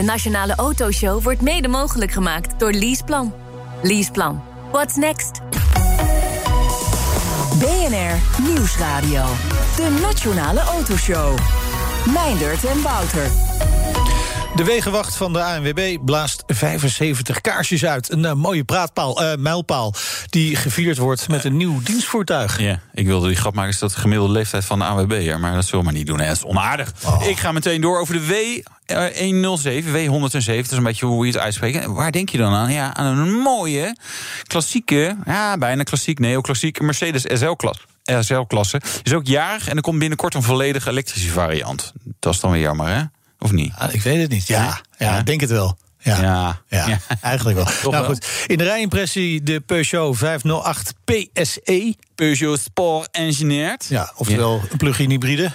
De Nationale Autoshow wordt mede mogelijk gemaakt door Leaseplan. Leaseplan. What's next? BNR Nieuwsradio. De Nationale Autoshow. Meindert en Wouter. De wegenwacht van de ANWB blaast 75 kaarsjes uit. Een uh, mooie praatpaal, uh, mijlpaal, die gevierd wordt met een nieuw dienstvoertuig. Ja, ik wilde die grap maken, is dat de gemiddelde leeftijd van de ANWB. Maar dat zullen we maar niet doen, hè. dat is onaardig. Oh. Ik ga meteen door over de W. 107, W107, dat is een beetje hoe je het uitspreekt. Waar denk je dan aan? Ja, aan een mooie, klassieke, ja, bijna klassiek, neoclassiek Mercedes SL-klasse. SL-klasse is ook jarig en er komt binnenkort een volledige elektrische variant. Dat is dan weer jammer, hè? Of niet? Ah, ik weet het niet. Ja, ja, ik denk het wel. Ja, ja, ja, eigenlijk wel. Nou wel. goed, in de rijimpressie de Peugeot 508 PSE. Peugeot Sport Engineerd. Ja, oftewel een plug-in hybride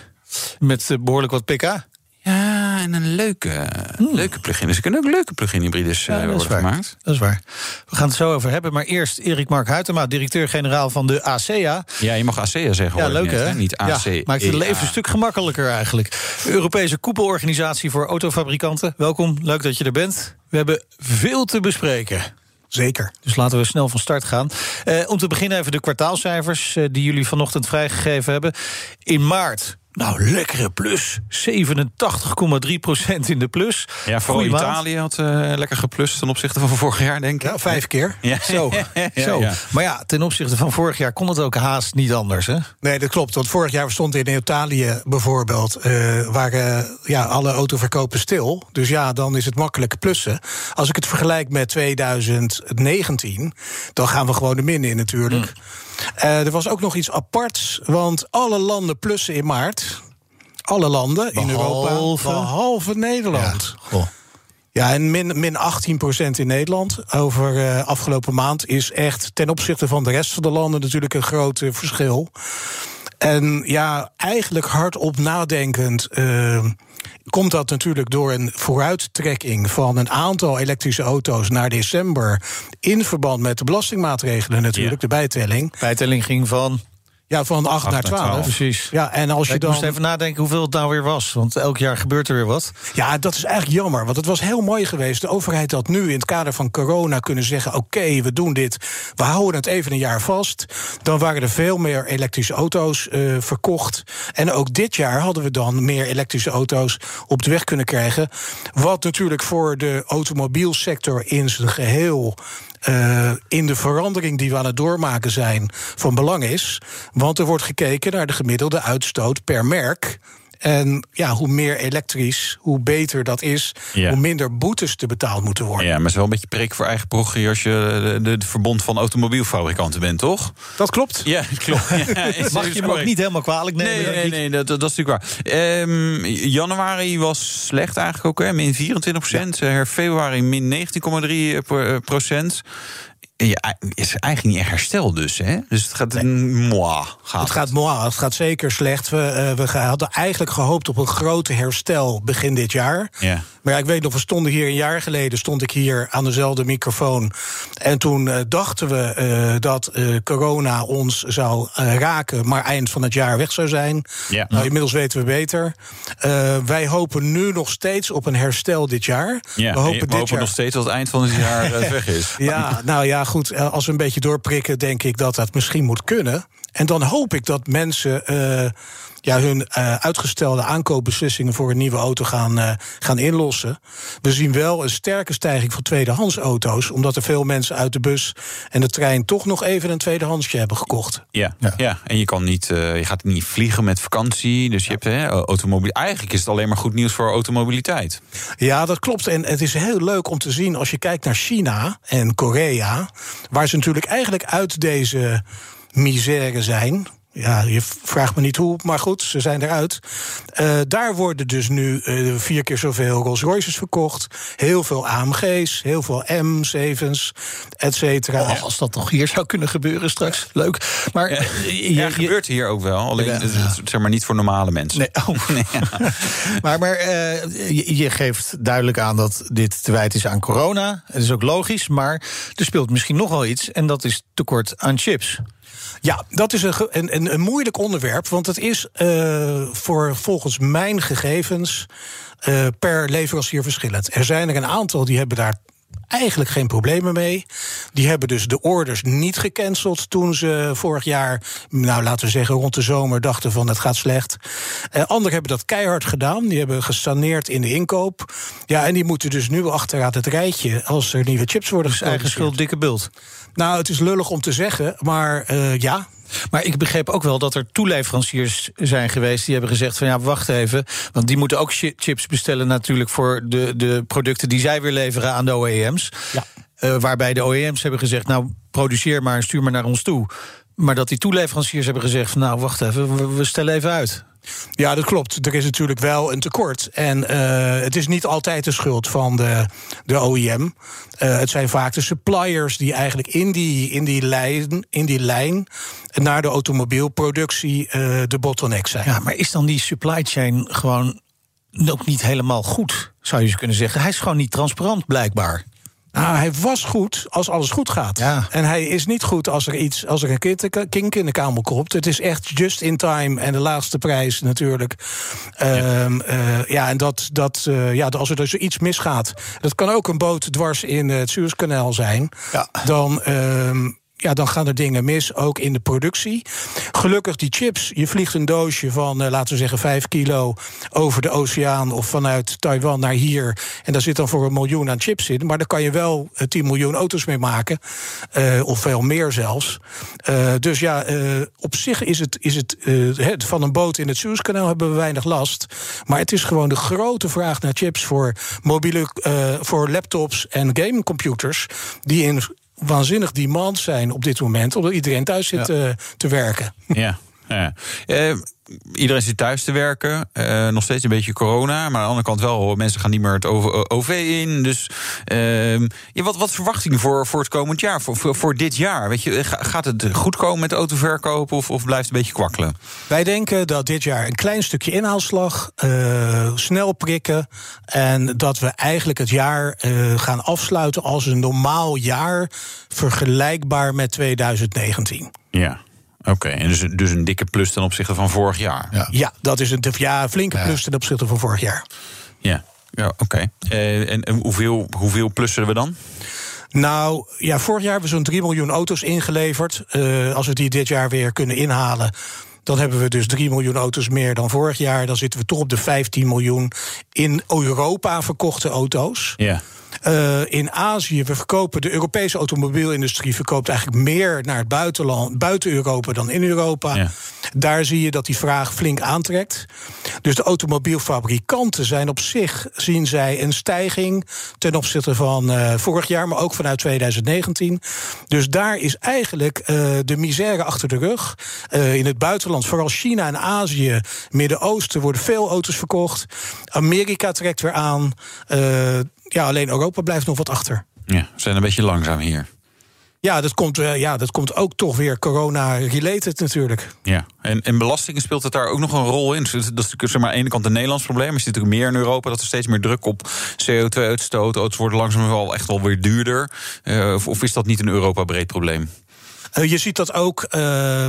met eh, behoorlijk wat pk. Ja, en een leuke, leuke plug-in. Dus er kunnen ook leuke plug-in hybrides Hmm. Ja, eh, dat is worden waar. gemaakt. Dat is waar. We gaan het zo over hebben. Maar eerst Erik Mark Huytema, directeur-generaal van de ACEA. Ja, je mag ACEA zeggen. Ja, leuk net, hè? Niet AC. Ja, maakt het leven een stuk gemakkelijker eigenlijk. Europese koepelorganisatie voor autofabrikanten. Welkom, leuk dat je er bent. We hebben veel te bespreken. Zeker. Dus laten we snel van start gaan. Eh, om te beginnen even de kwartaalcijfers eh, die jullie vanochtend vrijgegeven hebben. In maart, nou lekkere plus. 87,3 procent in de plus. Ja, vooral Goeie maand. Italië had eh, lekker geplust ten opzichte van vorig jaar, denk ik. Ja, vijf keer. Ja. Zo, Ja, zo. ja. Maar ja, ten opzichte van vorig jaar kon het ook haast niet anders. Hè? Nee, dat klopt. Want vorig jaar stond in Italië bijvoorbeeld... eh waren ja, alle autoverkopen stil. Dus ja, dan is het makkelijk plussen. Als ik het vergelijk met 2019... dan gaan we gewoon de min in natuurlijk. Eh, er was ook nog iets aparts. Want alle landen plussen in maart. Alle landen in Europa. Behalve- Nederland. Goh. Ja, en min, min 18% in Nederland over eh, afgelopen maand is echt ten opzichte van de rest van de landen natuurlijk een groot eh, verschil. En ja, eigenlijk hardop nadenkend. eh, Komt dat natuurlijk door een vooruittrekking van een aantal elektrische auto's naar december. in verband met de belastingmaatregelen natuurlijk, de bijtelling. Bijtelling ging van. Ja, van 8 naar naar 12. 12. Precies. Ja, en als je ik dan. moest even nadenken hoeveel het nou weer was. Want elk jaar gebeurt er weer wat. Ja, dat is eigenlijk jammer. Want het was heel mooi geweest. De overheid had nu in het kader van corona kunnen zeggen: oké, we doen dit. We houden het even een jaar vast. Dan waren er veel meer elektrische auto's eh, verkocht. En ook dit jaar hadden we dan meer elektrische auto's op de weg kunnen krijgen. Wat natuurlijk voor de automobielsector in zijn geheel. Eh, in de verandering die we aan het doormaken zijn van belang is. Want er wordt gekeken naar de gemiddelde uitstoot per merk. En ja, hoe meer elektrisch, hoe beter dat is, Ja. hoe minder boetes te betaald moeten worden. Ja, maar het is wel een beetje prik voor eigen parochie als je de, verbond van automobielfabrikanten bent, toch? Dat klopt. Ja, klopt. Ja, is- Mag je hem ook niet helemaal kwalijk nemen? Nee, nee, nee, dat, dat is natuurlijk waar. Ehm, januari was slecht eigenlijk ook, hè? min 24 procent. Eh, Februari min 19,3 pro- procent. Ja, is eigenlijk niet echt herstel dus, hè? Dus het gaat moi. Gaat Het gaat moi, het gaat zeker slecht. We, eh, we hadden eigenlijk gehoopt op een grote herstel begin dit jaar. Ja. Maar ja, ik weet nog, we stonden hier een jaar geleden, stond ik hier aan dezelfde microfoon. En toen eh, dachten we eh, dat corona ons zou raken, maar eind van het jaar weg zou zijn. Ja. Nou, inmiddels weten we beter. Wij hopen nu nog steeds op een herstel dit jaar. Ja, we hopen we dit hopen jaar. nog steeds dat het eind van het jaar weg is. Ja, nou ja, goed. eh, Als we een beetje doorprikken, denk ik dat dat misschien moet kunnen. En dan hoop ik dat mensen eh, ja, hun eh, uitgestelde aankoopbeslissingen voor een nieuwe auto gaan, eh, gaan inlossen. We zien wel een sterke stijging van tweedehands auto's, omdat er veel mensen uit de bus en de trein toch nog even een tweedehandsje hebben gekocht. Ja, ja. en je kan niet, eh, je gaat niet vliegen met vakantie. Dus je hebt hè, automobiel. Eigenlijk is het alleen maar goed nieuws voor automobiliteit. Ja, dat klopt. En het is heel leuk om te zien als je kijkt naar China en Korea, waar ze natuurlijk eigenlijk uit deze misère zijn. Ja, je vraagt me niet hoe, maar goed, ze zijn eruit. Eh, daar worden dus nu eh, vier keer zoveel Rolls Royces verkocht. Heel veel AMG's, heel veel M7's, et cetera. Oh, als dat nog hier zou kunnen gebeuren straks. Leuk. Maar eh, je, Ja, je- gebeurt hier ook wel. Alleen Ja, zeg maar niet voor normale mensen. Nee, oh. maar maar eh, je, je geeft duidelijk aan dat dit te wijten is aan corona. Het is ook logisch, maar er speelt misschien nog wel iets. En dat is tekort aan chips. Ja, dat is een, een, een moeilijk onderwerp. Want het is uh, voor volgens mijn gegevens uh, per leverancier verschillend. Er zijn er een aantal die hebben daar eigenlijk geen problemen mee. Die hebben dus de orders niet gecanceld toen ze vorig jaar, nou laten we zeggen rond de zomer, dachten van het gaat slecht. Uh, anderen hebben dat keihard gedaan. Die hebben gesaneerd in de inkoop. Ja, en die moeten dus nu achteruit het rijtje als er nieuwe chips worden dus eigen schuld, dikke bult. Nou, het is lullig om te zeggen, maar uh, ja, maar ik begreep ook wel dat er toeleveranciers zijn geweest die hebben gezegd van ja, wacht even. Want die moeten ook chips bestellen natuurlijk voor de, de producten die zij weer leveren aan de OEM's. Ja. Uh, waarbij de OEM's hebben gezegd, nou produceer maar en stuur maar naar ons toe. Maar dat die toeleveranciers hebben gezegd van nou, wacht even, we, we stellen even uit. Ja, dat klopt. Er is natuurlijk wel een tekort. En uh, het is niet altijd de schuld van de, de OEM. Uh, het zijn vaak de suppliers die eigenlijk in die, in die, lijn, in die lijn naar de automobielproductie uh, de bottleneck zijn. Ja, maar is dan die supply chain gewoon ook niet helemaal goed, zou je kunnen zeggen? Hij is gewoon niet transparant, blijkbaar. Nou, hij was goed als alles goed gaat. Ja. En hij is niet goed als er iets, als er een kink in de kamel klopt. Het is echt just in time en de laagste prijs natuurlijk. Ja, uh, uh, ja en dat, dat, uh, ja, als er dus iets misgaat, dat kan ook een boot dwars in het Suezkanaal zijn. Ja. Dan. Uh, ja, dan gaan er dingen mis, ook in de productie. Gelukkig die chips, je vliegt een doosje van, uh, laten we zeggen, 5 kilo over de oceaan of vanuit Taiwan naar hier. En daar zit dan voor een miljoen aan chips in. Maar daar kan je wel 10 uh, miljoen auto's mee maken, uh, of veel meer zelfs. dus ja, op zich is het, is het van een boot in het Suezkanaal hebben we weinig last. Maar het is gewoon de grote vraag naar chips voor mobiele, voor laptops en gamecomputers, die in waanzinnig demand zijn op dit moment, omdat iedereen thuis zit ja. uh, te werken. Ja. Ja. Uh, iedereen zit thuis te werken. Uh, nog steeds een beetje corona. Maar aan de andere kant wel, mensen gaan niet meer het OV in. Dus ja, wat, wat verwachtingen voor, voor het komend jaar, voor, voor, voor, dit jaar? Weet je, gaat het goed komen met autoverkoop of, of blijft het een beetje kwakkelen? Wij denken dat dit jaar een klein stukje inhaalslag, uh, snel prikken. En dat we eigenlijk het jaar uh, gaan afsluiten als een normaal jaar, vergelijkbaar met 2019. Ja. Oké, okay, en dus, dus een dikke plus ten opzichte van vorig jaar? Ja, ja dat is een ja, flinke plus ten opzichte van vorig jaar. Ja, ja oké. Okay. Uh, en, en hoeveel, hoeveel plussen we dan? Nou, ja, vorig jaar hebben we zo'n 3 miljoen auto's ingeleverd. Uh, als we die dit jaar weer kunnen inhalen. Dan hebben we dus 3 miljoen auto's meer dan vorig jaar. Dan zitten we toch op de 15 miljoen in Europa verkochte auto's. Ja. Uh, in Azië, we verkopen de Europese automobielindustrie verkoopt eigenlijk meer naar het buitenland, buiten Europa dan in Europa. Ja. Daar zie je dat die vraag flink aantrekt. Dus de automobielfabrikanten zijn op zich, zien zij een stijging ten opzichte van uh, vorig jaar, maar ook vanuit 2019. Dus daar is eigenlijk uh, de misère achter de rug. in het buitenland, vooral China en Azië, Midden-Oosten, worden veel auto's verkocht. Amerika trekt weer aan ja, alleen Europa blijft nog wat achter. Ja, we zijn een beetje langzaam hier. Ja, dat komt, uh, ja, dat komt ook toch weer corona-related natuurlijk. Ja, en, en belastingen speelt het daar ook nog een rol in? Dat is natuurlijk zeg maar, aan de ene kant een Nederlands probleem. Maar er zit natuurlijk meer in Europa dat er steeds meer druk op CO2-uitstoot. Auto's worden langzaam wel echt wel weer duurder. Uh, of, of is dat niet een Europa-breed probleem? Uh, je ziet dat ook. Uh,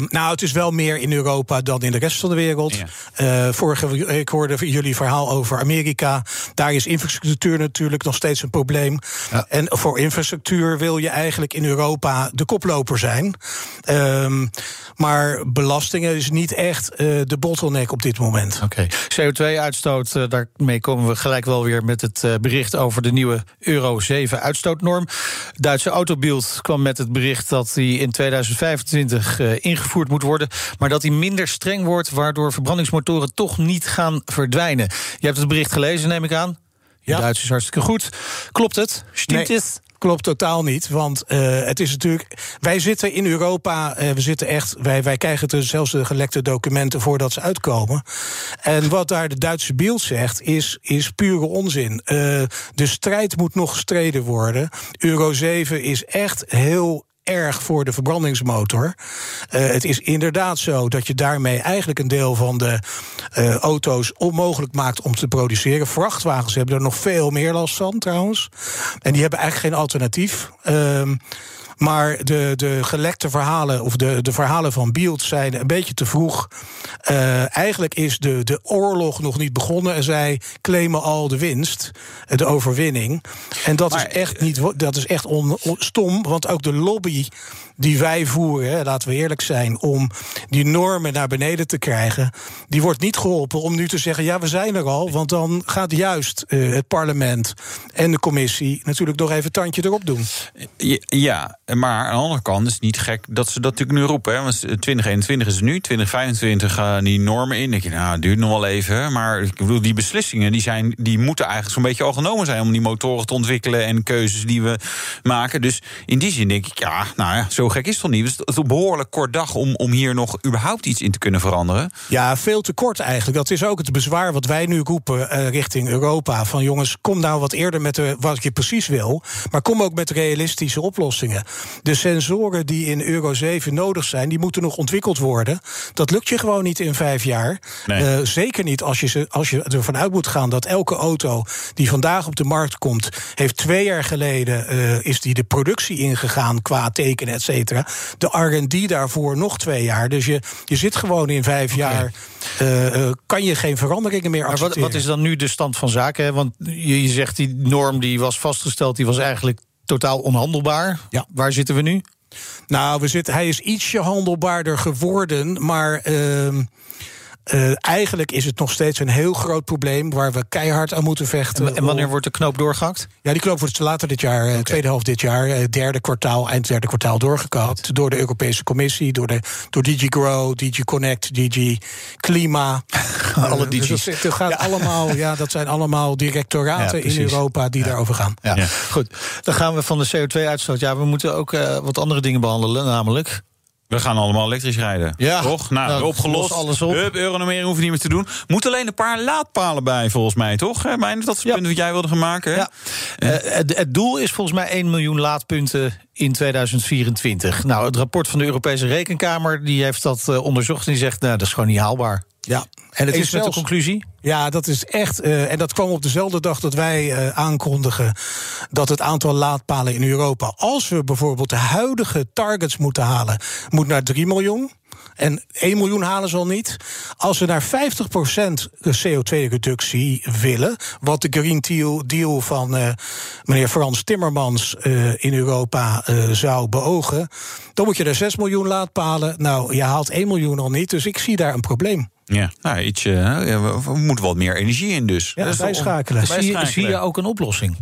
nou, het is wel meer in Europa dan in de rest van de wereld. Ja. Uh, vorige ik hoorde jullie verhaal over Amerika. Daar is infrastructuur natuurlijk nog steeds een probleem. Ja. En voor infrastructuur wil je eigenlijk in Europa de koploper zijn. Um, maar belastingen is niet echt de bottleneck op dit moment. Oké. Okay. CO2-uitstoot, daarmee komen we gelijk wel weer met het bericht over de nieuwe Euro 7 uitstootnorm. Duitse Autobild kwam met het bericht dat die in 2000 2025 uh, ingevoerd moet worden. Maar dat die minder streng wordt, waardoor verbrandingsmotoren toch niet gaan verdwijnen. Je hebt het bericht gelezen, neem ik aan. Ja. Duits is hartstikke goed. Klopt het? Stimmt nee. het? Klopt totaal niet. Want uh, het is natuurlijk. Wij zitten in Europa. Uh, we zitten echt. Wij, wij krijgen er zelfs de gelekte documenten voordat ze uitkomen. En wat daar de Duitse beeld zegt, is, is pure onzin. Uh, de strijd moet nog gestreden worden. Euro 7 is echt heel erg voor de verbrandingsmotor. Uh, het is inderdaad zo dat je daarmee eigenlijk een deel van de uh, auto's onmogelijk maakt om te produceren. Vrachtwagens hebben er nog veel meer last van trouwens. En die hebben eigenlijk geen alternatief. Uh, Maar de, de gelekte verhalen, of de, de verhalen van Beeld zijn een beetje te vroeg. Uh, eigenlijk is de, de oorlog nog niet begonnen en zij claimen al de winst, de overwinning. En dat is echt niet dat is echt on, on, stom, want ook de lobby die wij voeren, laten we eerlijk zijn, om die normen naar beneden te krijgen, die wordt niet geholpen om nu te zeggen: ja, we zijn er al. Want dan gaat juist uh, het parlement en de commissie natuurlijk nog even tandje erop doen. Ja, maar aan de andere kant is het niet gek dat ze dat natuurlijk nu roepen. Hè? Want 2021 is het nu, 2025 gaan die normen in. denk je, nou, het duurt nog wel even. Maar ik bedoel, die beslissingen die zijn, die moeten eigenlijk zo'n beetje al genomen zijn om die motoren te ontwikkelen en keuzes die we maken. Dus in die zin denk ik, ja, nou ja, zo gek is het toch niet. Het is een behoorlijk kort dag om, om hier nog überhaupt iets in te kunnen veranderen. Ja, veel te kort eigenlijk. Dat is ook het bezwaar wat wij nu roepen uh, richting Europa. Van jongens, kom nou wat eerder met de, wat je precies wil. Maar kom ook met realistische oplossingen. De sensoren die in Euro 7 nodig zijn, die moeten nog ontwikkeld worden. Dat lukt je gewoon niet in vijf jaar. Nee. Uh, zeker niet als je, ze, als je ervan uit moet gaan dat elke auto die vandaag op de markt komt, heeft twee jaar geleden uh, is die de productie ingegaan qua tekenen, et cetera. De RD daarvoor nog twee jaar. Dus je, je zit gewoon in vijf okay. jaar. Uh, uh, kan je geen veranderingen meer accepteren. Maar wat, wat, is dan nu de stand van zaken? Want je, je zegt die norm die was vastgesteld, die was eigenlijk totaal onhandelbaar. Ja. Waar zitten we nu? Nou, we zitten, hij is ietsje handelbaarder geworden, maar. Uh, uh, eigenlijk is het nog steeds een heel groot probleem waar we keihard aan moeten vechten. En, en wanneer wordt de knoop doorgehakt? Ja, die knoop wordt later dit jaar, okay. tweede helft dit jaar, derde kwartaal, eind derde kwartaal doorgekapt. Door de Europese Commissie, door, de, door DG Grow, DG Connect, DG Klima. Alle DG's. Dus dat, gaat ja. allemaal, ja, dat zijn allemaal directoraten ja, in Europa die daarover gaan. Ja. Goed, dan gaan we van de CO2-uitstoot. Ja, we moeten ook uh, wat andere dingen behandelen, namelijk. We gaan allemaal elektrisch rijden. Ja. Toch? Nou, nou opgelost. alles op. Hup, euronomering hoeven niet meer te doen. Moet alleen een paar laadpalen bij, volgens mij, toch? Mijn, dat is het ja. punt wat jij wilde gaan maken. Ja. Uh, het, het, doel is volgens mij 1 miljoen laadpunten in 2024. Nou, het rapport van de Europese Rekenkamer die heeft dat uh, onderzocht en die zegt, nou, dat is gewoon niet haalbaar. Ja, en het is met de conclusie? Ja, dat is echt. Uh, en dat kwam op dezelfde dag dat wij uh, aankondigen dat het aantal laadpalen in Europa, als we bijvoorbeeld de huidige targets moeten halen, moet naar 3 miljoen. En 1 miljoen halen ze al niet. Als we naar 50% CO2-reductie willen, wat de Green Deal, deal van uh, meneer Frans Timmermans uh, in Europa uh, zou beogen, dan moet je er 6 miljoen laadpalen. Nou, je haalt 1 miljoen al niet, dus ik zie daar een probleem. Ja, nou, ietsje, ja, we moeten wat meer energie in dus. Ja, bijschakelen. Zie, je, zie je ook een oplossing?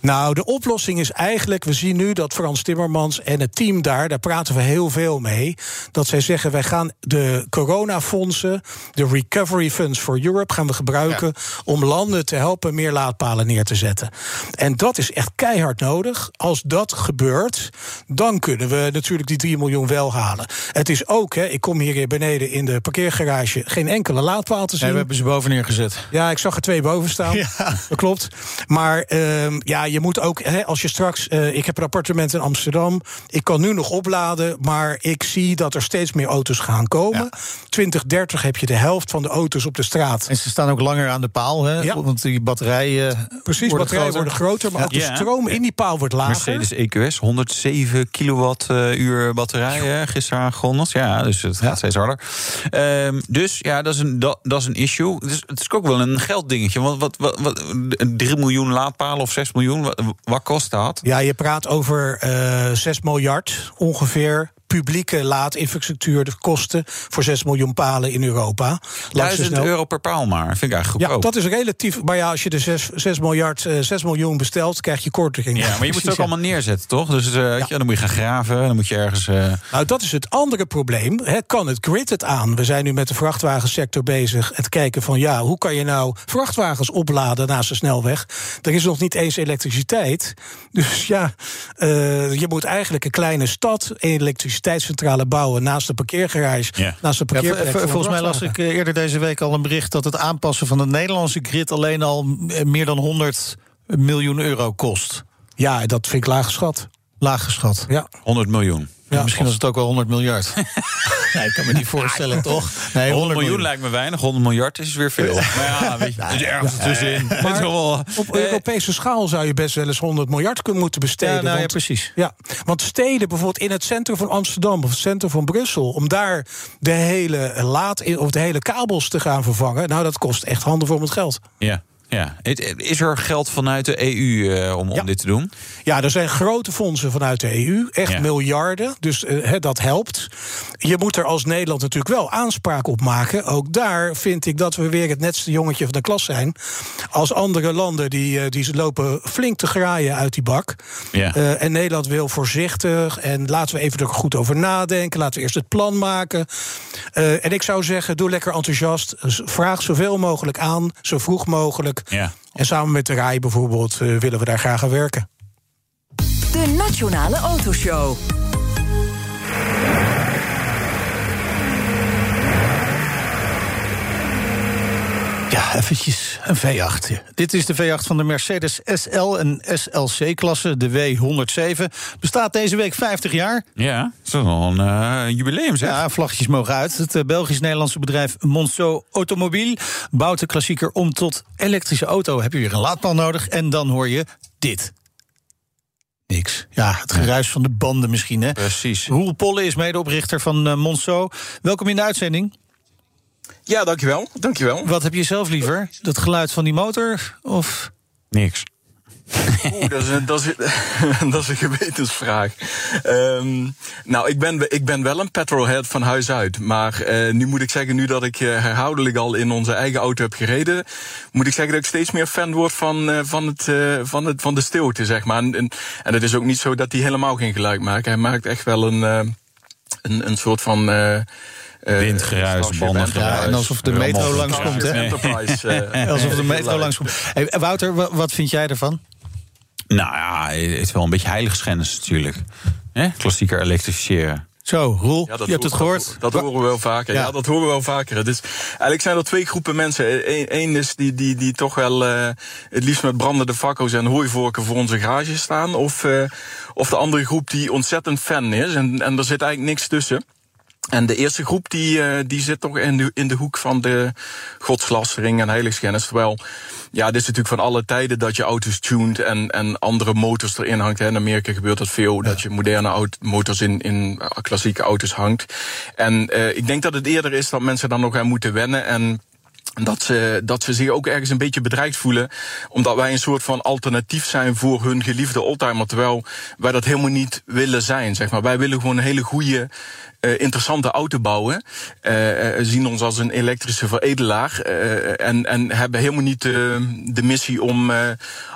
Nou, de oplossing is eigenlijk, we zien nu dat Frans Timmermans en het team daar, daar praten we heel veel mee, dat zij zeggen wij gaan de coronafondsen, de recovery funds for Europe, gaan we gebruiken ja. om landen te helpen meer laadpalen neer te zetten. En dat is echt keihard nodig. Als dat gebeurt, dan kunnen we natuurlijk die 3 miljoen wel halen. Het is ook, hè, ik kom hier beneden in de parkeergarage, geen enkele laadpaal te zien. Ja, we hebben ze boven neergezet. Ja, ik zag er twee boven staan. Ja. Dat klopt. Maar um, ja, je moet ook, hè, als je straks. Uh, ik heb een appartement in Amsterdam. Ik kan nu nog opladen, maar ik zie dat er steeds meer auto's gaan komen. Ja. 2030 heb je de helft van de auto's op de straat. En ze staan ook langer aan de paal, hè? Ja. Want die batterijen. Precies, worden batterijen groter. worden groter, maar ook de stroom in die paal wordt lager. Mercedes EQS, 107 kilowattuur batterij, hè, gisteren aangekondigd. Ja, dus het gaat steeds harder. Um, dus ja, dat is een, dat, dat is een issue. Dus het is ook wel een gelddingetje. Want wat, wat, wat 3 miljoen laadpalen of 6 miljoen, wat, wat kost dat? Ja, je praat over uh, 6 miljard ongeveer publieke laadinfrastructuur de kosten voor 6 miljoen palen in Europa. 1000 euro per paal maar, vind ik eigenlijk goedkoop. Ja, dat is relatief. Maar ja, als je de 6, 6 miljard, uh, 6 miljoen bestelt, krijg je korting. Ja, maar je moet het ook allemaal neerzetten, toch? Dus uh, ja. dan moet je gaan graven, dan moet je ergens... Uh... Nou, dat is het andere probleem. He, kan het grid het aan? We zijn nu met de vrachtwagensector bezig. Het kijken van, ja, hoe kan je nou vrachtwagens opladen naast de snelweg? Er is nog niet eens elektriciteit. Dus ja, je moet eigenlijk een kleine stad, elektriciteit elektriciteitscentrale bouwen naast de parkeergarage, ja. naast de parkeerplek. Ja, volgens mij las ik eerder deze week al een bericht dat het aanpassen van de Nederlandse grid alleen al meer dan 100 miljoen euro kost. Ja, dat vind ik laag geschat. Laag geschat. Ja. 100 miljoen. Ja, misschien was het ook wel 100 miljard. nee, ik kan me niet voorstellen, toch? Nee, 100, miljoen, lijkt me weinig. 100 miljard is weer veel. maar ja, weet je, is ergens tussenin. Maar op Europese schaal zou je best wel eens 100 miljard kunnen moeten besteden. Ja, nou, want, ja, precies. Ja, want steden, bijvoorbeeld in het centrum van Amsterdam of het centrum van Brussel, om daar de hele laad of de hele kabels te gaan vervangen, nou, dat kost echt handen voor het geld. Ja. Ja. Is er geld vanuit de EU eh, om, om dit te doen? Ja, er zijn grote fondsen vanuit de EU, echt miljarden. Dus uh, dat helpt. Je moet er als Nederland natuurlijk wel aanspraak op maken. Ook daar vind ik dat we weer het netste jongetje van de klas zijn. Als andere landen die, uh, die lopen flink te graaien uit die bak. Ja. en Nederland wil voorzichtig. En laten we even er goed over nadenken. Laten we eerst het plan maken. en ik zou zeggen, doe lekker enthousiast. Vraag zoveel mogelijk aan, zo vroeg mogelijk. Ja. En samen met de RAI bijvoorbeeld uh, willen we daar graag aan werken. De Nationale Autoshow. Eventjes een V8. Dit is de V8 van de Mercedes SL en SLC-klasse, de W107. Bestaat deze week 50 jaar. Ja, dat is wel een uh, jubileum, zeg. Ja, vlaggetjes mogen uit. Het uh, Belgisch-Nederlandse bedrijf Monceau Automobiel bouwt de klassieker om tot elektrische auto. Heb je weer een laadpaal nodig en dan hoor je dit. Niks. Ja, het geruis van de banden misschien, hè? Precies. Roel Polle is medeoprichter van uh, Monceau. Welkom in de uitzending. Ja, dankjewel. dankjewel. Wat heb je zelf liever? Dat geluid van die motor of... Niks. Oeh, dat, is een, dat, is, dat is een gewetensvraag. Um, nou, ik ben, ik ben wel een petrolhead van huis uit. Maar uh, nu moet ik zeggen, nu dat ik uh, herhaaldelijk al in onze eigen auto heb gereden... moet ik zeggen dat ik steeds meer fan word van, uh, van, het, van, het, van de stilte, zeg maar. En, en, en het is ook niet zo dat hij helemaal geen geluid maakt. Hij maakt echt wel een, een, een soort van... Uh, Windgeruis, bandengeruis. Ja, en alsof de metro langskomt, hè? Uh, alsof de metro langskomt. Hey, Wouter, wat vind jij ervan? Nou ja, het is wel een beetje heiligschennis natuurlijk. Hè? Klassieker elektrificeren. Zo, Roel, ja, je hebt het gehoord. Dat, dat, horen we wel vaker. Ja. dat horen we wel vaker. Dus eigenlijk zijn er twee groepen mensen. Eén is die, die, die toch wel uh, het liefst met brandende fakko's en hooivorken voor onze garage staan. Of, uh, of de andere groep die ontzettend fan is. En, en er zit eigenlijk niks tussen. En de eerste groep die, uh, die zit toch in de, in de hoek van de godslastering en heiligschennis. Terwijl, ja, dit is natuurlijk van alle tijden dat je auto's tuned en, en andere motors erin hangt. In Amerika gebeurt dat veel, ja. dat je moderne motors in, in klassieke auto's hangt. En uh, ik denk dat het eerder is dat mensen dan nog aan moeten wennen. En dat ze, dat ze zich ook ergens een beetje bedreigd voelen. Omdat wij een soort van alternatief zijn voor hun geliefde oldtimer. Terwijl wij dat helemaal niet willen zijn. Zeg maar. Wij willen gewoon een hele goede, uh, interessante auto bouwen. Uh, zien ons als een elektrische veredelaar. En, en hebben helemaal niet de missie om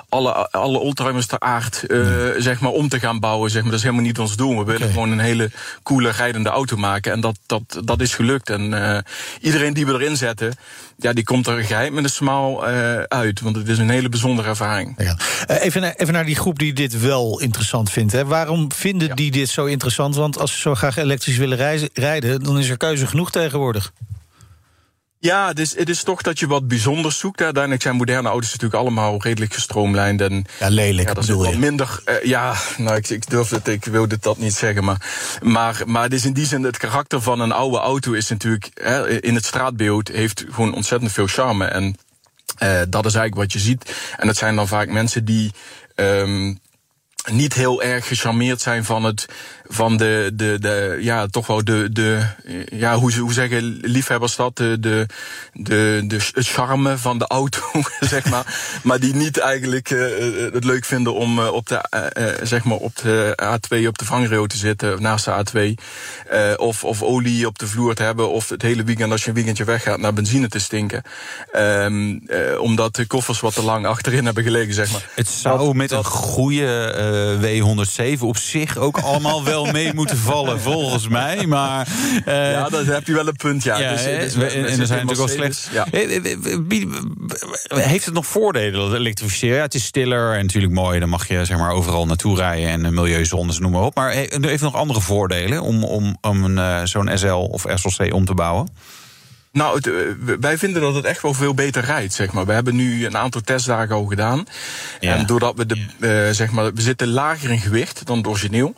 alle, alle oldtimers ter aard nee. zeg maar, om te gaan bouwen. Zeg maar. Dat is helemaal niet ons doel. We willen okay. gewoon een hele coole rijdende auto maken. En dat, dat, dat is gelukt. En iedereen die we erin zetten ja, die komt er geheim met een smaal uh, uit. Want het is een hele bijzondere ervaring. Ja. Uh, even, naar, even naar die groep die dit wel interessant vindt. Hè. Waarom vinden ja. die dit zo interessant? Want als ze zo graag elektrisch willen reizen, rijden, dan is er keuze genoeg tegenwoordig. Ja, het is, het is toch dat je wat bijzonders zoekt. Uiteindelijk zijn moderne auto's natuurlijk allemaal redelijk gestroomlijnd. En, ja, lelijk ja, dat is wat minder. Uh, ja, nou, ik, ik durf het, ik wilde dat niet zeggen. Maar, maar, maar het is in die zin, het karakter van een oude auto is natuurlijk hè, in het straatbeeld heeft gewoon ontzettend veel charme. En uh, dat is eigenlijk wat je ziet. En het zijn dan vaak mensen die. Um, niet heel erg gecharmeerd zijn van het van de, de, de ja, toch wel de, de ja, hoe, hoe zeggen liefhebbers dat, de, de, de, de het charme van de auto, zeg maar. maar die niet eigenlijk uh, het leuk vinden om uh, op de, uh, zeg maar op de A2 op de vangrail te zitten, naast de A2. of, of olie op de vloer te hebben, of het hele weekend als je een weekendje weggaat naar benzine te stinken. Um, omdat de koffers wat te lang achterin hebben gelegen, zeg maar. Het zou dat, met dat, een goede W107 op zich ook allemaal wel mee moeten vallen, volgens mij. Maar, uh, ja, dat heb je wel een punt, ja. ja dus, dus, en, en er zijn natuurlijk wel slecht. Ja. Heeft het nog voordelen, dat elektrificeren? Ja, het is stiller en natuurlijk mooi. Dan mag je zeg maar, overal naartoe rijden en milieuzones, noem maar op. Maar heeft nog andere voordelen om, om, om een, zo'n SL of SLC om te bouwen? Nou, het, eh, wij vinden dat het echt wel veel beter rijdt, zeg maar. We hebben nu een aantal testdagen al gedaan. Ja. En doordat we de, eh, zeg maar, we zitten lager in gewicht dan het origineel.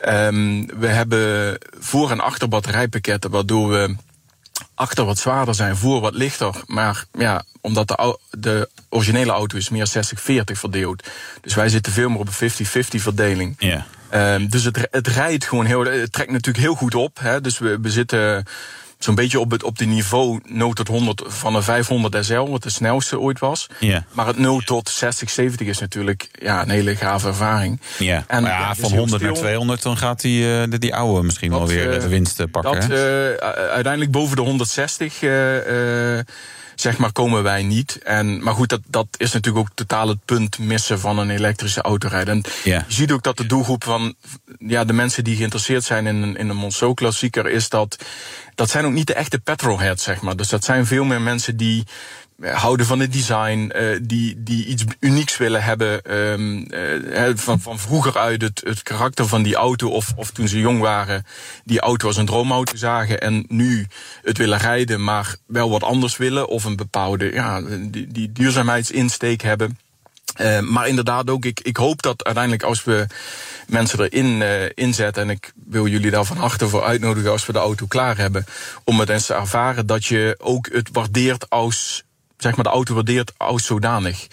Ehm, we hebben voor- en achter batterijpakketten, waardoor we achter wat zwaarder zijn, voor wat lichter. Maar ja, omdat de, de originele auto is meer 60-40 verdeeld. Dus wij zitten veel meer op een 50-50 verdeling. Ja. Ehm, dus het, het rijdt gewoon heel. Het trekt natuurlijk heel goed op. Hè, dus we, we zitten zo'n beetje op het op de niveau 0 tot 100 van een 500 SL, wat de snelste ooit was. Ja. Maar het 0 tot 60, 70 is natuurlijk ja, een hele gave ervaring. Ja, En, ja, is van heel 100 naar stil. 200, dan gaat die, eh, die, die oude misschien wel weer eh, de winst eh, pakken. Dat, eh, uiteindelijk boven de 160 eh, eh, zeg maar komen wij niet. En, maar goed, dat, dat is natuurlijk ook totaal het punt missen van een elektrische autorijden. En Ja. je ziet ook dat de doelgroep van ja, de mensen die geïnteresseerd zijn in, een- in een Monceau klassieker is dat dat zijn ook niet de echte petrolheads, zeg maar. Dus dat zijn veel meer mensen die houden van het design, eh, die, die iets unieks willen hebben. eh, hè, van, van vroeger uit het, het karakter van die auto, of, of toen ze jong waren, die auto als een droomauto zagen. En nu het willen rijden, maar wel wat anders willen. Of een bepaalde ja, die, die duurzaamheidsinsteek hebben. Eh, maar inderdaad ook, ik, ik hoop dat uiteindelijk als we mensen erin eh, inzetten... en ik wil jullie daar van harte voor uitnodigen als we de auto klaar hebben... om het eens te ervaren dat je ook het waardeert als... zeg maar de auto waardeert als zodanig.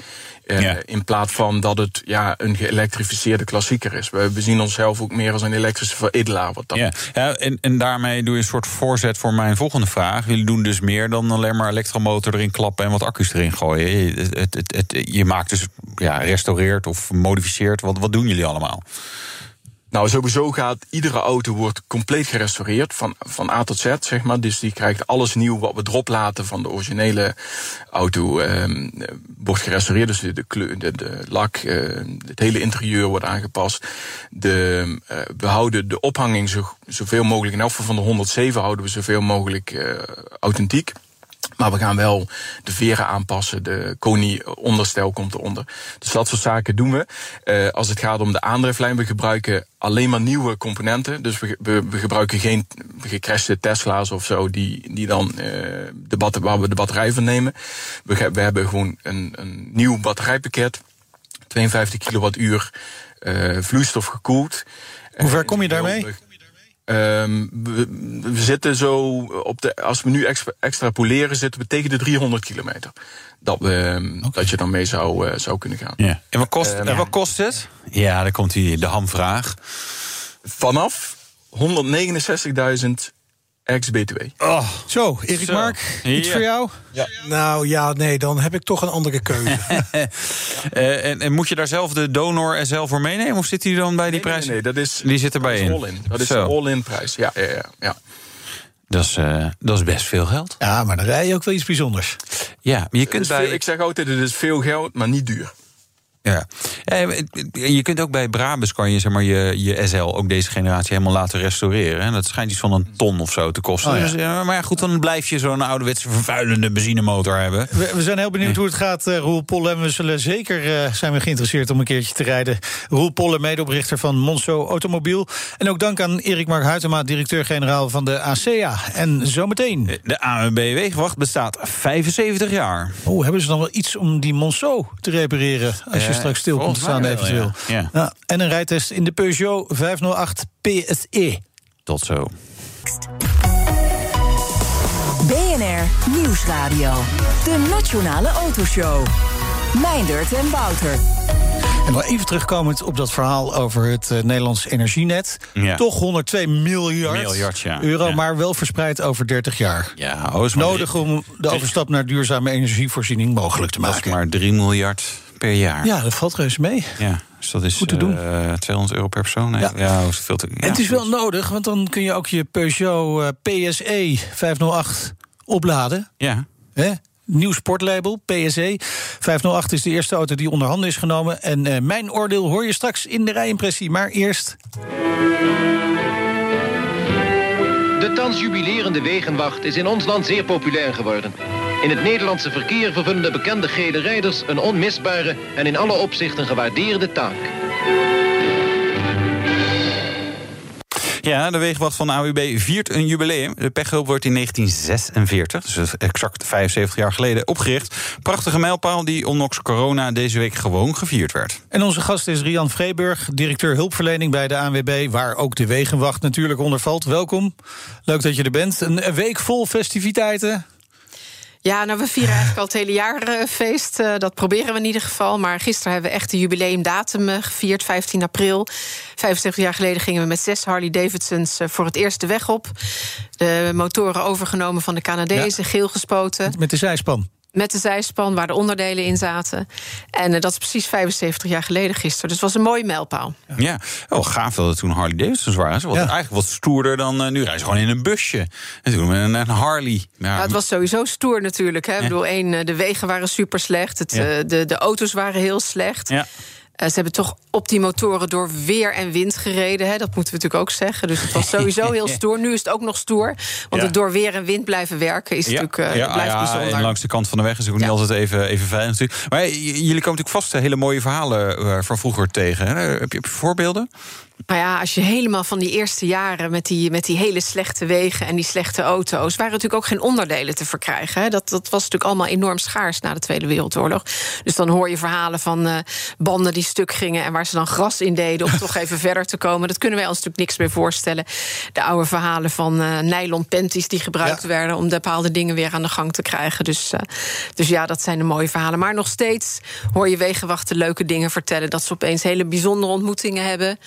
Eh, Ja. In plaats van dat het ja, een geëlektrificeerde klassieker is. We, we zien onszelf ook meer als een elektrische veredelaar. Wat dat Ja, ja en, en daarmee doe je een soort voorzet voor mijn volgende vraag. Jullie doen dus meer dan alleen maar elektromotor erin klappen en wat accu's erin gooien. Je, het, het, het, het- je maakt dus, ja, restaureert of modificeert. Wat, wat doen jullie allemaal? Nou, sowieso gaat iedere auto wordt compleet gerestaureerd van, van A tot Z, zeg maar. Dus die krijgt alles nieuw wat we erop laten van de originele auto. ehm, eh, wordt gerestaureerd, dus de, kleur, de, de lak, eh, het hele interieur wordt aangepast. De, eh, we houden de ophanging zo, zoveel mogelijk, in elk geval van de 107 houden we zoveel mogelijk eh, authentiek. Maar we gaan wel de veren aanpassen. De Koni-onderstel komt eronder. Dus dat soort zaken doen we. Eh, als het gaat om de aandrijflijn, we gebruiken alleen maar nieuwe componenten. Dus we, we, we gebruiken geen gecrashte Tesla's of zo, die, die dan, eh, de bat, waar we de batterij van nemen. We, we hebben gewoon een, een nieuw batterijpakket. 52 kilowattuur eh vloeistof gekoeld. Hoe ver kom je daarmee? Ehm, we, we zitten zo op de. Als we nu extra- extrapoleren, zitten we tegen de 300 kilometer. Dat, we, ehm, dat je dan mee zou, eh, zou kunnen gaan. En, wat kost, Ehm, en wat kost het? Ja, dan komt die, de hamvraag. Vanaf 169.000 ex-BTW. Oh, Zo, Erik Zo. Mark, iets Ja. voor jou? Nou ja, nee, dan heb ik toch een andere keuze. Eh, en, en moet je daar zelf de donor SL voor meenemen? Of zit die dan bij die Nee, prijs? nee, nee, dat is, Die zit erbij in. all-in. Dat is de all-in prijs. Ja, ja, ja, ja. Dat, is, eh, dat is best veel geld. Ja, maar dan rij je ook wel iets bijzonders. Ja, maar je kunt bij... veel- ik zeg altijd, het is veel geld, maar niet duur. Ja. Eh, Je kunt ook bij Brabus kan je, zeg maar, je, je SL, ook deze generatie, helemaal laten restaureren. En dat schijnt iets van een ton of zo te kosten. Oh ja. Dus, ja, maar ja, goed, dan blijf je zo'n ouderwetse vervuilende benzinemotor hebben. We, we zijn heel benieuwd hoe het gaat, eh Roel Polle. En we zullen zeker eh, zijn we geïnteresseerd om een keertje te rijden. Roel Polle, medeoprichter van Monso Automobiel. En ook dank aan Erik Mark Huytema, directeur-generaal van de ACEA. En zometeen. De ANWB Wegenwacht bestaat 75 jaar. Oh, hebben ze dan wel iets om die Monceau te repareren... als je Straks stil komt te staan eventueel? ja. Ja. en een rijtest in de Peugeot 508 PSE. Tot zo. BNR Nieuwsradio. De Nationale Autoshow. Meindert en Wouter. En nog even terugkomend op dat verhaal over het eh, Nederlands energienet. Ja. Toch 102 miljard, Miljard, ja. euro, Ja. maar wel verspreid over 30 jaar. Ja, oh, is maar Nodig om de overstap naar duurzame energievoorziening mogelijk te drie- Dat is maken. maar 3 miljard per jaar. Ja, dat valt reuze mee. Ja, dus dat is Goed te doen. eh, 200 euro per persoon. Nee, Ja. ja. veel te, ja, het is wel nodig, want dan kun je ook je Peugeot eh, PSE 508 opladen. Ja. Hè? Nieuw sportlabel, PSE. 508 is de eerste auto die onder handen is genomen. En eh, mijn oordeel hoor je straks in de rijimpressie. Maar eerst... De thans jubilerende Wegenwacht is in ons land zeer populair geworden. In het Nederlandse verkeer vervullen de bekende gele rijders een onmisbare en in alle opzichten gewaardeerde taak. Ja, de wegenwacht van de AWB viert een jubileum. De pechhulp wordt in 1946, dus exact 75 jaar geleden, opgericht. Prachtige mijlpaal die ondanks corona deze week gewoon gevierd werd. En onze gast is Rian Vreeburg, directeur hulpverlening bij de ANWB... waar ook de wegenwacht natuurlijk onder valt. Welkom, leuk dat je er bent. Een week vol festiviteiten. Ja, nou, we vieren eigenlijk al het hele jaar uh, feest. Uh, dat proberen we in ieder geval. Maar gisteren hebben we echt de jubileumdatum uh, gevierd, 15 april. 75 jaar geleden gingen we met zes Harley Davidsons voor het eerst de weg op. De motoren overgenomen van de Canadezen, ja. geel gespoten. Met de zijspan. Met de zijspan waar de onderdelen in zaten. En uh, dat is precies 75 jaar geleden gisteren. Dus het was een mooie mijlpaal. Ja, oh, gaaf dat het toen Harley Davidsons waren. Ze was ja. eigenlijk wat stoerder dan uh, nu. Rijden ze gewoon in een busje. En toen een, een Harley. Ja, nou, het was sowieso stoer natuurlijk. Hè. Ja. Ik bedoel, één, de wegen waren super slecht. Het, ja. de, de auto's waren heel slecht. Ja. Uh, ze hebben toch op die motoren door weer en wind gereden. Hè? Dat moeten we natuurlijk ook zeggen. Dus het was sowieso heel stoer. Nu is het ook nog stoer. Want ja. het door weer en wind blijven werken is ja. natuurlijk uh, ja, blijft ja, bijzonder. En langs de kant van de weg is het ook niet altijd even, even veilig natuurlijk. Maar jullie komen natuurlijk vast hele mooie verhalen van vroeger tegen. Hè? Heb, je, heb je voorbeelden? Nou ja, als je helemaal van die eerste jaren met die, met die hele slechte wegen en die slechte auto's, waren natuurlijk ook geen onderdelen te verkrijgen. Hè. Dat, dat was natuurlijk allemaal enorm schaars na de Tweede Wereldoorlog. Dus dan hoor je verhalen van uh, banden die stuk gingen en waar ze dan gras in deden om toch even verder te komen. Dat kunnen wij ons natuurlijk niks meer voorstellen. De oude verhalen van uh, nylon panties die gebruikt ja. werden om bepaalde dingen weer aan de gang te krijgen. Dus, uh, dus ja, dat zijn de mooie verhalen. Maar nog steeds hoor je wegenwachten leuke dingen vertellen. Dat ze opeens hele bijzondere ontmoetingen hebben.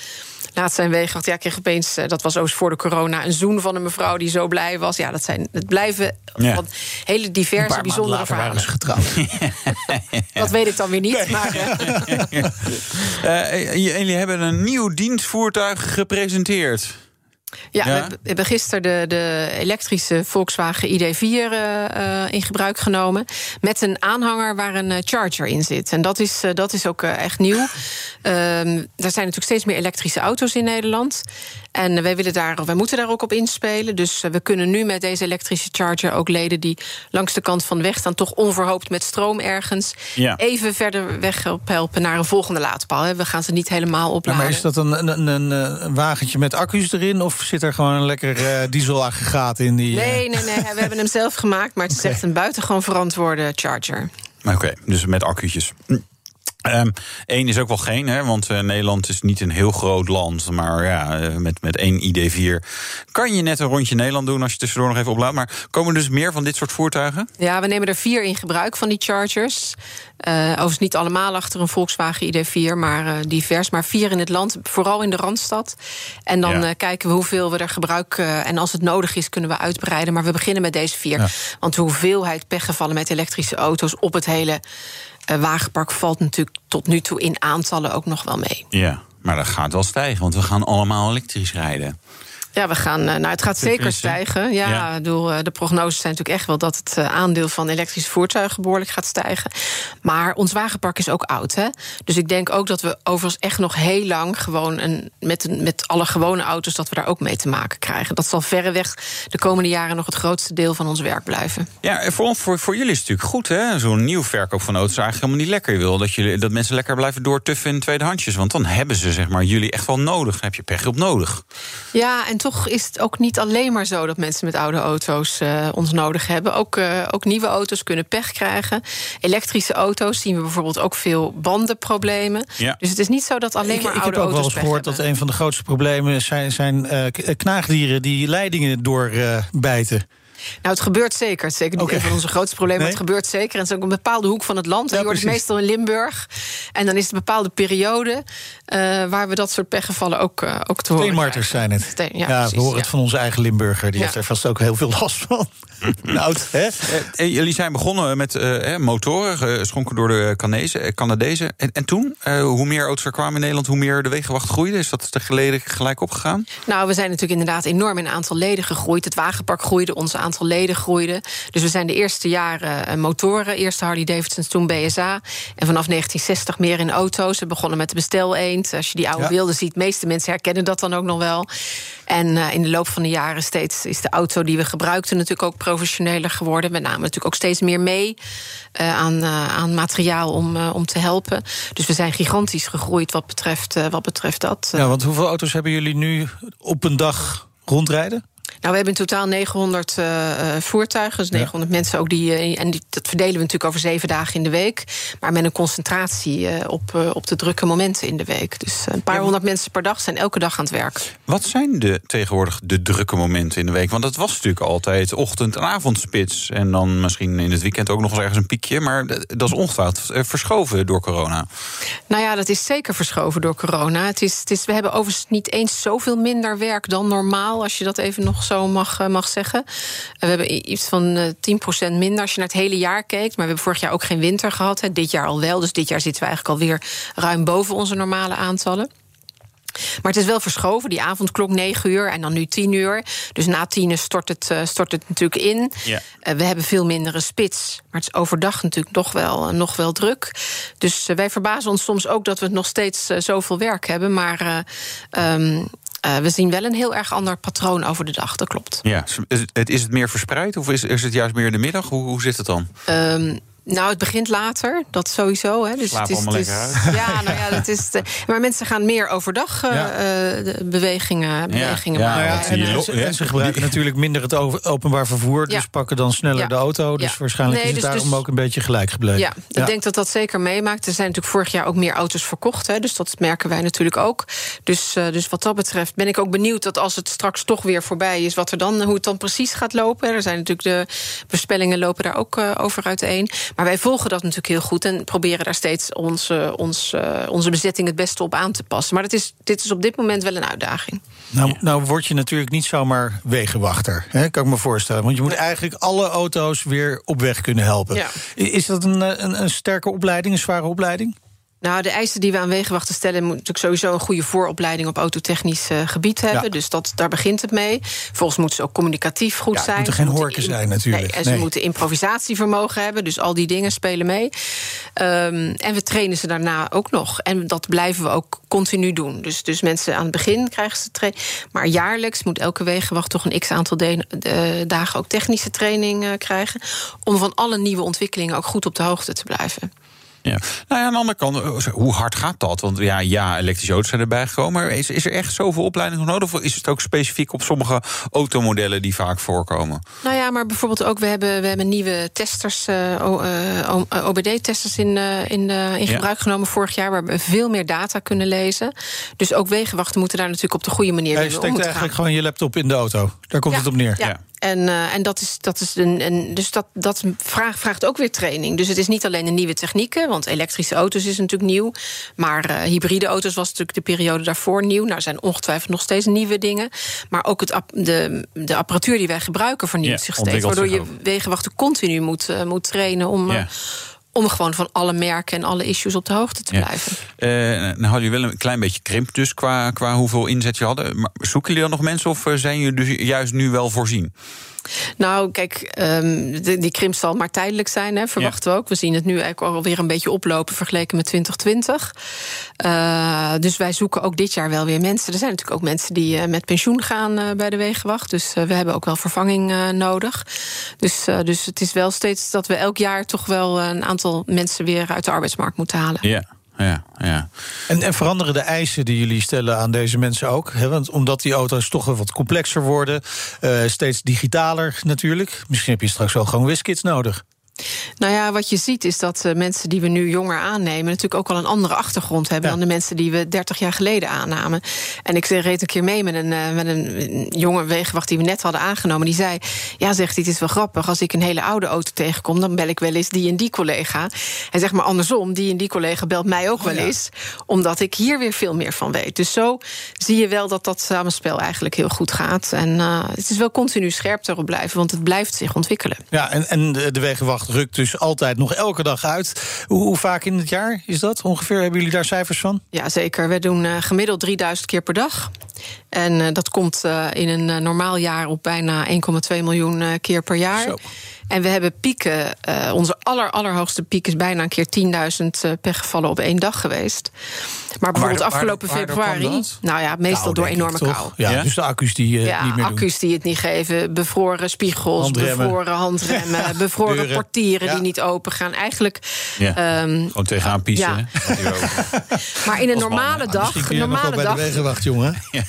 Laatst zijn wegenwacht, ja, kreeg opeens, dat was ook voor de corona, een zoen van een mevrouw die zo blij was. Ja, dat zijn, het blijven ja. hele diverse, bijzondere verhalen. Waren getrouwd. dat weet ik dan weer niet. Nee. Maar, uh, jullie hebben een nieuw dienstvoertuig gepresenteerd. Ja, ja, we hebben gisteren de, de elektrische Volkswagen ID4 uh, uh, in gebruik genomen. Met een aanhanger waar een uh, charger in zit. En dat is, dat is ook echt nieuw. Um, er zijn natuurlijk steeds meer elektrische auto's in Nederland. En wij, willen daar, wij moeten daar ook op inspelen. Dus we kunnen nu met deze elektrische charger ook leden die langs de kant van de weg staan, toch onverhoopt met stroom ergens, ja. even verder weg helpen naar een volgende laadpaal. We gaan ze niet helemaal opladen. Ja, maar is dat een, een, een, een, wagentje met accu's erin? Of zit er gewoon een lekker uh, dieselaggregaat in? Die, uh... Nee, nee, nee. we hebben hem zelf gemaakt, maar het is okay. echt een buitengewoon verantwoorde charger. Oké, okay, dus met accu'tjes. Eén um, is ook wel geen, hè, want uh, Nederland is niet een heel groot land. Maar ja, uh, met, met één ID4 kan je net een rondje Nederland doen als je tussendoor nog even oplaadt. Maar komen er dus meer van dit soort voertuigen? Ja, we nemen er vier in gebruik van die chargers. Uh, overigens niet allemaal achter een Volkswagen ID4, maar divers. Maar vier in het land, vooral in de Randstad. En dan ja. kijken we hoeveel we er gebruiken. en als het nodig is, kunnen we uitbreiden. Maar we beginnen met deze vier. Ja. Want de hoeveelheid pechgevallen met elektrische auto's op het hele wagenpark valt natuurlijk tot nu toe in aantallen ook nog wel mee. Ja, maar dat gaat wel stijgen, want we gaan allemaal elektrisch rijden. Ja, we gaan, nou, het gaat zeker stijgen. Ja, ja. Bedoel, de prognoses zijn natuurlijk echt wel dat het aandeel van elektrische voertuigen behoorlijk gaat stijgen. Maar ons wagenpark is ook oud. Hè? Dus ik denk ook dat we overigens echt nog heel lang gewoon een, met, een, met alle gewone auto's, dat we daar ook mee te maken krijgen. Dat zal verreweg de komende jaren nog het grootste deel van ons werk blijven. Ja, voor, voor, voor jullie is het natuurlijk goed, hè? Zo'n nieuw verkoop van auto's is eigenlijk helemaal niet lekker. Je wil dat, jullie, dat mensen lekker blijven doortuffen in tweedehandsjes. Want dan hebben ze zeg maar, jullie echt wel nodig. Dan heb je pech op nodig. Ja, en toch is het ook niet alleen maar zo dat mensen met oude auto's uh, ons nodig hebben. Ook, uh, ook nieuwe auto's kunnen pech krijgen. Elektrische auto's zien we bijvoorbeeld ook veel bandenproblemen. Ja. Dus het is niet zo dat alleen ik, maar ik oude auto's. Ik heb ook wel eens gehoord dat een van de grootste problemen zijn, zijn uh, knaagdieren die leidingen doorbijten. Nou, het gebeurt zeker. Het is zeker niet okay. een van onze grootste problemen. Nee? Het gebeurt zeker. En het is ook een bepaalde hoek van het land. Ja, je hoort het meestal in Limburg. En dan is het een bepaalde periode uh, waar we dat soort pechgevallen ook, uh, ook te horen Steenmarters zijn het. Steen, ja, ja precies, we horen ja. het van onze eigen Limburger. Die heeft er vast ook heel veel last van. nou, hè? Uh, jullie zijn begonnen met motoren, geschonken door de Canadezen. Canadezen. En, en toen, hoe meer auto's er kwamen in Nederland, hoe meer de wegenwacht groeide? Is dat gelijk opgegaan? Nou, we zijn natuurlijk inderdaad enorm in aantal leden gegroeid. Het wagenpark groeide, ons aantal aantal leden groeide. Dus we zijn de eerste jaren motoren. Eerst Harley Davidson, toen BSA. En vanaf 1960 meer in auto's. We begonnen met de bestel eend. Als je die oude beelden ziet, de meeste mensen herkennen dat dan ook nog wel. En in de loop van de jaren steeds is de auto die we gebruikten natuurlijk ook professioneler geworden. Met name natuurlijk ook steeds meer mee aan, aan materiaal om, om te helpen. Dus we zijn gigantisch gegroeid wat betreft, wat betreft dat. Ja, want hoeveel auto's hebben jullie nu op een dag rondrijden? Nou, we hebben in totaal 900 uh, voertuigen. Dus 900 mensen ook die. Uh, en die, dat verdelen we natuurlijk over zeven dagen in de week. Maar met een concentratie uh, op, op de drukke momenten in de week. Dus een paar honderd mensen per dag zijn elke dag aan het werk. Wat zijn de, tegenwoordig de drukke momenten in de week? Want dat was natuurlijk altijd ochtend- en avondspits. En dan misschien in het weekend ook nog eens ergens een piekje. Maar dat is ongetwijfeld verschoven door corona. Nou ja, dat is zeker verschoven door corona. Het is, het is, we hebben overigens niet eens zoveel minder werk dan normaal. Als je dat even nog zo mag, eh, mag zeggen. We hebben iets van 10% eh, minder als je naar het hele jaar kijkt. Maar we hebben vorig jaar ook geen winter gehad. Dit jaar al wel. Dus dit jaar zitten we eigenlijk alweer ruim boven onze normale aantallen. Maar het is wel verschoven. Die avondklok 9 uur en dan nu 10 uur. Dus na 10 stort het, uh, stort het natuurlijk in. Ja. Uh, we hebben veel mindere spits. Maar het is overdag natuurlijk nog wel, uh, nog wel druk. Dus wij verbazen ons soms ook dat we nog steeds zoveel werk hebben. Maar um, uh, we zien wel een heel erg ander patroon over de dag, dat klopt. Ja, is het, is het meer verspreid of is, is het juist meer in de middag? Hoe, hoe zit het dan? Um, nou, het begint later, dat sowieso. Hè. Dus Slaap het is, allemaal lekker uit. Ja, nou ja, dat is. De, maar mensen gaan meer overdag uh, ja. uh, bewegingen, bewegingen ja. maken. Ja, en, en, en, ze gebruiken natuurlijk minder het openbaar vervoer, dus pakken dan sneller de auto. Dus waarschijnlijk nee, is het dus, daarom dus, ook een beetje gelijk gebleven. Ja, ik denk dat dat zeker meemaakt. Er zijn natuurlijk vorig jaar ook meer auto's verkocht, hè, dus dat merken wij natuurlijk ook. Dus, uh, dus wat dat betreft ben ik ook benieuwd dat als het straks toch weer voorbij is, wat er dan, hoe het dan precies gaat lopen. Er zijn natuurlijk de voorspellingen lopen daar ook over uiteen. Maar wij volgen dat natuurlijk heel goed en proberen daar steeds onze, onze, onze bezetting het beste op aan te passen. Maar dat is, dit is op dit moment wel een uitdaging. Nou, nou word je natuurlijk niet zomaar wegenwachter, hè, kan ik me voorstellen. Want je moet eigenlijk alle auto's weer op weg kunnen helpen. Ja. Is dat een, een, een sterke opleiding, een zware opleiding? Nou, de eisen die we aan wegenwachten stellen... moet natuurlijk sowieso een goede vooropleiding op autotechnisch uh, gebied hebben. Ja. Dus dat, daar begint het mee. Volgens moeten ze ook communicatief goed ja, zijn. moeten geen horken zijn natuurlijk. Nee, en nee. ze moeten improvisatievermogen hebben. Dus al die dingen spelen mee. Um, en we trainen ze daarna ook nog. En dat blijven we ook continu doen. Dus, dus mensen aan het begin krijgen ze training. Maar jaarlijks moet elke wegenwacht toch een x-aantal dagen... ook technische training uh, krijgen... om van alle nieuwe ontwikkelingen ook goed op de hoogte te blijven. Ja. Nou ja, aan de andere kant, hoe hard gaat dat? Want ja, ja elektrische auto's zijn erbij gekomen. Maar is, is er echt zoveel opleiding nodig? Of is het ook specifiek op sommige automodellen die vaak voorkomen? Nou ja, maar bijvoorbeeld ook, we hebben, we hebben nieuwe testers, uh, uh, OBD-testers in, uh, in, in gebruik ja. genomen vorig jaar, waar we veel meer data kunnen lezen. Dus ook wegenwachten moeten daar natuurlijk op de goede manier mee om Je steekt eigenlijk gewoon je laptop in de auto. Daar komt ja, het op neer. Ja. En, uh, en dat is, dat is een, een, dus dat, dat vraagt, vraagt ook weer training. Dus het is niet alleen de nieuwe technieken, want elektrische auto's is natuurlijk nieuw. Maar uh, hybride auto's was natuurlijk de periode daarvoor nieuw. Nou, er zijn ongetwijfeld nog steeds nieuwe dingen. Maar ook het, de, de apparatuur die wij gebruiken vernieuwt ja, zich steeds. Waardoor je wegenwachten continu moet, uh, moet trainen om. Ja om gewoon van alle merken en alle issues op de hoogte te blijven. Uh, nou hadden jullie wel een klein beetje krimp dus qua, qua hoeveel inzet je hadden. Maar zoeken jullie dan nog mensen of zijn jullie dus juist nu wel voorzien? Nou, kijk, um, de, die krimp zal maar tijdelijk zijn, hè, verwachten ja. we ook. We zien het nu eigenlijk alweer een beetje oplopen vergeleken met 2020. Uh, dus wij zoeken ook dit jaar wel weer mensen. Er zijn natuurlijk ook mensen die uh, met pensioen gaan uh, bij de Wegenwacht. Dus we hebben ook wel vervanging nodig. Dus, dus het is wel steeds dat we elk jaar toch wel een aantal mensen weer uit de arbeidsmarkt moeten halen. Ja ja, ja. En, en, veranderen de eisen die jullie stellen aan deze mensen ook? Hè? Want omdat die auto's toch wat complexer worden, uh, steeds digitaler natuurlijk. Misschien heb je straks wel gewoon WizKids nodig. Nou ja, wat je ziet is dat uh, mensen die we nu jonger aannemen... natuurlijk ook al een andere achtergrond hebben... Ja. dan de mensen die we 30 jaar geleden aannamen. En ik reed een keer mee met een, uh, met een jonge wegenwacht die we net hadden aangenomen. Die zei, ja, zegt dit is wel grappig. Als ik een hele oude auto tegenkom, dan bel ik wel eens die en die collega. En zeg maar andersom, die en die collega belt mij ook oh, wel ja. eens... omdat ik hier weer veel meer van weet. Dus zo zie je wel dat dat samenspel eigenlijk heel goed gaat. En uh, het is wel continu scherp erop blijven, want het blijft zich ontwikkelen. Ja, en, en de wegenwacht rukt dus altijd nog elke dag uit. Hoe, hoe, vaak in het jaar is dat ongeveer? Hebben jullie daar cijfers van? Ja, zeker. We doen uh, gemiddeld 3000 keer per dag. En uh, dat komt uh, in een normaal jaar op bijna 1,2 miljoen keer per jaar. Zo. En we hebben pieken. Uh, onze aller, allerhoogste piek is bijna een keer 10.000 uh, pechgevallen op één dag geweest. Maar bijvoorbeeld waar, afgelopen waar, februari. Nou ja, meestal kou, door enorme kou. Ja, ja, dus de accu's die uh, ja, niet meer accu's doen. die het niet geven. Bevroren spiegels, handremmen. bevroren handremmen, bevroren Deuren. portieren Ja. die niet open gaan. Eigenlijk. Ja. Um, Gewoon tegenaan piezen. maar in een normale dag. Een normale bij dag de wegenwacht, jongen.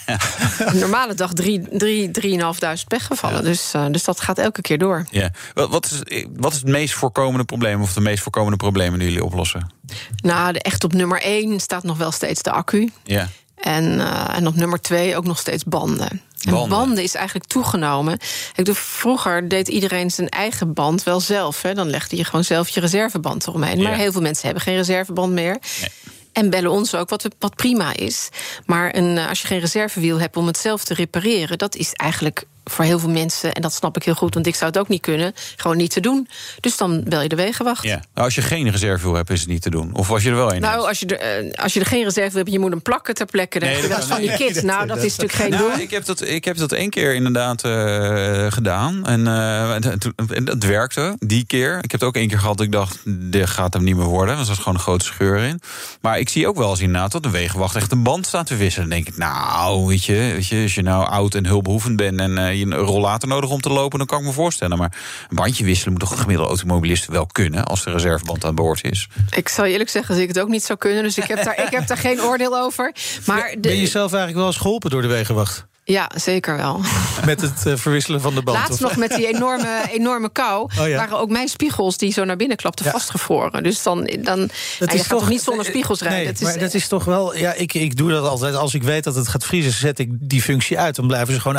een normale dag drie, drie, drieënhalfduizend pechgevallen. Dus, uh, dus dat gaat elke keer door. Ja. Wat, wat, is, wat is het meest voorkomende probleem, of de meest voorkomende problemen die jullie oplossen? Nou, de, echt op nummer één staat nog wel steeds de accu. Ja. En, uh, en op nummer twee ook nog steeds banden. En Banden. banden is eigenlijk toegenomen. Ik doe, vroeger deed iedereen zijn eigen band wel zelf. Hè. Dan legde je gewoon zelf je reserveband eromheen. Maar Ja. heel veel mensen hebben geen reserveband meer. Nee. En bellen ons ook, wat, wat prima is. Maar een, eh, als je geen reservewiel hebt om het zelf te repareren... dat is eigenlijk voor heel veel mensen, en dat snap ik heel goed... want ik zou het ook niet kunnen, gewoon niet te doen. Dus dan bel je de wegenwacht. Ja. Nou, als je geen reservewiel hebt, is het niet te doen. Of als je er wel een Nou, hebt. als je, er, eh, als je er geen reserve hebt, je moet hem plakken ter plekke. Nee, je dat eens van die kids. Nou, dat is natuurlijk geen Nou, doen. ik, heb dat, ik heb dat één keer inderdaad eh, gedaan. En, eh, en, dat werkte, die keer. Ik heb het ook één keer gehad dat ik dacht, dit gaat hem niet meer worden. Want er zat gewoon een grote scheur in. Maar ik zie ook wel eens inderdaad dat de wegenwacht echt een band staat te wisselen. Dan denk ik, nou, weet je, weet je als je nou oud en hulpbehoevend bent... en je een rollator nodig om te lopen, dan kan ik me voorstellen. Maar een bandje wisselen moet toch een gemiddelde automobilist wel kunnen... als de reserveband aan boord is. Ik zal je eerlijk zeggen dat ik het ook niet zou kunnen. Dus ik heb daar, ik heb daar geen oordeel over. Maar de- Ben je zelf eigenlijk wel eens geholpen door de wegenwacht? ja, zeker wel. Met het eh, verwisselen van de band? Laatst of- nog met die enorme, enorme kou... Oh ja. waren ook mijn spiegels die zo naar binnen klapten Ja. vastgevroren. Dus dan, dan nou, je gaat toch niet zonder spiegels rijden. Nee, Het is, maar dat is toch wel... Ja, ik, ik doe dat altijd. Als ik weet dat het gaat vriezen, zet ik die functie uit. Dan blijven ze gewoon